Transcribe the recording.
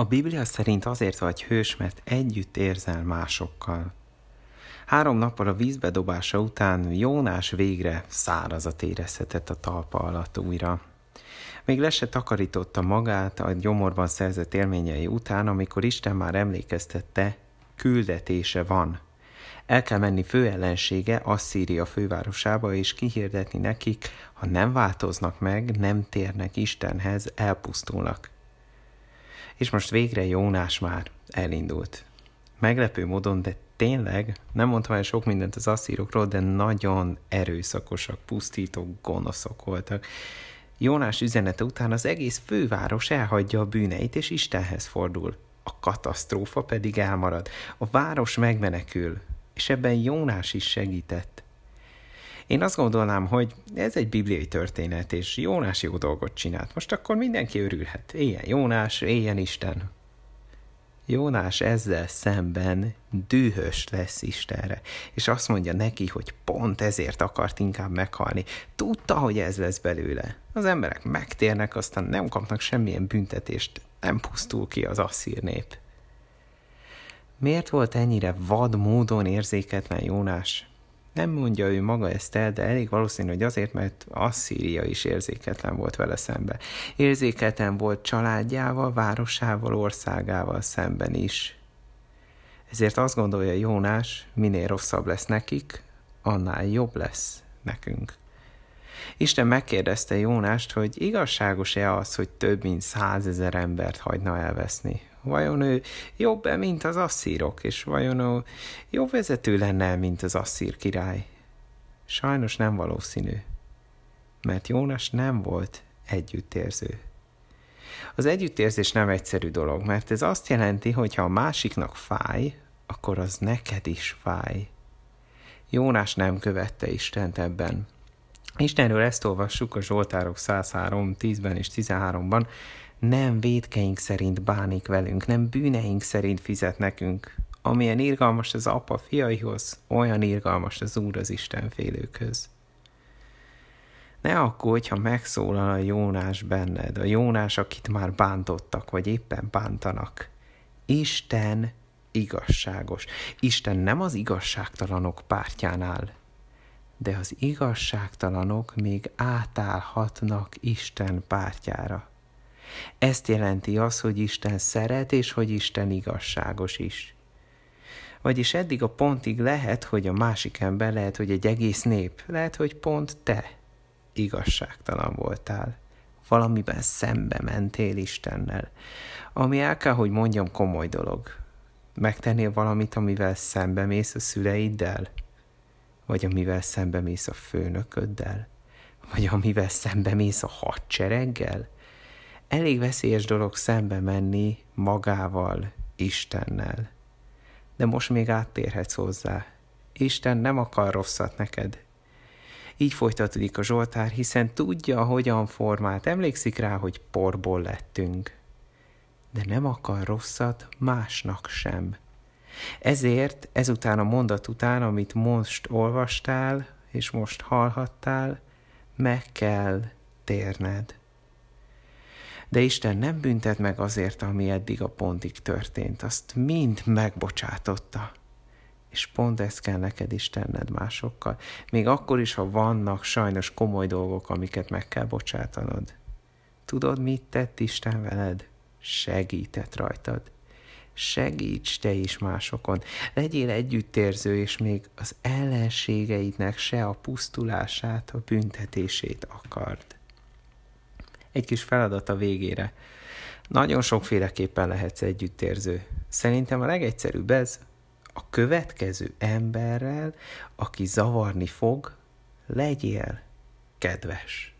A Biblia szerint azért vagy hős, mert együtt érzel másokkal. Három nappal a vízbedobása után Jónás végre szárazat érezhetett a talpa alatt újra. Még le se takarította magát a gyomorban szerzett élményei után, amikor Isten már emlékeztette, küldetése van. El kell menni főellensége Asszíria fővárosába, és kihirdetni nekik, ha nem változnak meg, nem térnek Istenhez, elpusztulnak. És most végre Jónás már elindult. Meglepő módon, de tényleg, nem mondtam el sok mindent az asszírokról, de nagyon erőszakosak, pusztítók, gonoszok voltak. Jónás üzenete után az egész főváros elhagyja a bűneit, és Istenhez fordul. A katasztrófa pedig elmarad. A város megmenekül, és ebben Jónás is segített. Én azt gondolnám, hogy ez egy bibliai történet, és Jónás jó dolgot csinált. Most akkor mindenki örülhet. Éljen Jónás, éljen Isten. Jónás ezzel szemben dühös lesz Istenre, és azt mondja neki, hogy pont ezért akart inkább meghalni. Tudta, hogy ez lesz belőle. Az emberek megtérnek, aztán nem kapnak semmilyen büntetést, nem pusztul ki az asszír nép. Miért volt ennyire vad módon érzéketlen Jónás? Nem mondja ő maga ezt el, de elég valószínű, hogy azért, mert Asszíria is érzéketlen volt vele szembe. Érzéketlen volt családjával, városával, országával szemben is. Ezért azt gondolja Jónás, minél rosszabb lesz nekik, annál jobb lesz nekünk. Isten megkérdezte Jónást, hogy igazságos-e az, hogy több mint százezer embert hagyna elveszni. Vajon ő jobb-e, mint az asszírok, és vajon ő jobb vezető lenne, mint az asszír király? Sajnos nem valószínű, mert Jónas nem volt együttérző. Az együttérzés nem egyszerű dolog, mert ez azt jelenti, hogy ha a másiknak fáj, akkor az neked is fáj. Jónás nem követte Istent ebben. Istenről ezt olvassuk a Zsoltárok 103, 10-ben és 13-ban, nem védkeink szerint bánik velünk, nem bűneink szerint fizet nekünk. Amilyen irgalmas az apa fiaihoz, olyan irgalmas az Úr az Isten félőkhöz. Ne aggódj, ha megszólal a Jónás benned, a Jónás, akit már bántottak, vagy éppen bántanak. Isten igazságos. Isten nem az igazságtalanok pártján áll, de az igazságtalanok még átállhatnak Isten pártjára. Ezt jelenti az, hogy Isten szeret, és hogy Isten igazságos is. Vagyis eddig a pontig lehet, hogy a másik ember, lehet, hogy egy egész nép, lehet, hogy pont te igazságtalan voltál. Valamiben szembe mentél Istennel. Ami el kell, hogy mondjam, komoly dolog. Megtennél valamit, amivel szembe mész a szüleiddel? Vagy amivel szembe mész a főnököddel? Vagy amivel szembe mész a hadsereggel? Elég veszélyes dolog szembe menni magával, Istennel. De most még áttérhetsz hozzá. Isten nem akar rosszat neked. Így folytatódik a Zsoltár, hiszen tudja, hogyan formált. Emlékszik rá, hogy porból lettünk. De nem akar rosszat másnak sem. Ezért ezután a mondat után, amit most olvastál, és most hallhattál, meg kell térned. De Isten nem büntet meg azért, ami eddig a pontig történt. Azt mind megbocsátotta. És pont ezt kell neked is tenned másokkal. Még akkor is, ha vannak sajnos komoly dolgok, amiket meg kell bocsátanod. Tudod, mit tett Isten veled? Segített rajtad. Segíts te is másokon. Legyél együttérző, és még az ellenségeidnek se a pusztulását, a büntetését akard egy kis feladat a végére. Nagyon sokféleképpen lehetsz együttérző. Szerintem a legegyszerűbb ez, a következő emberrel, aki zavarni fog, legyél kedves.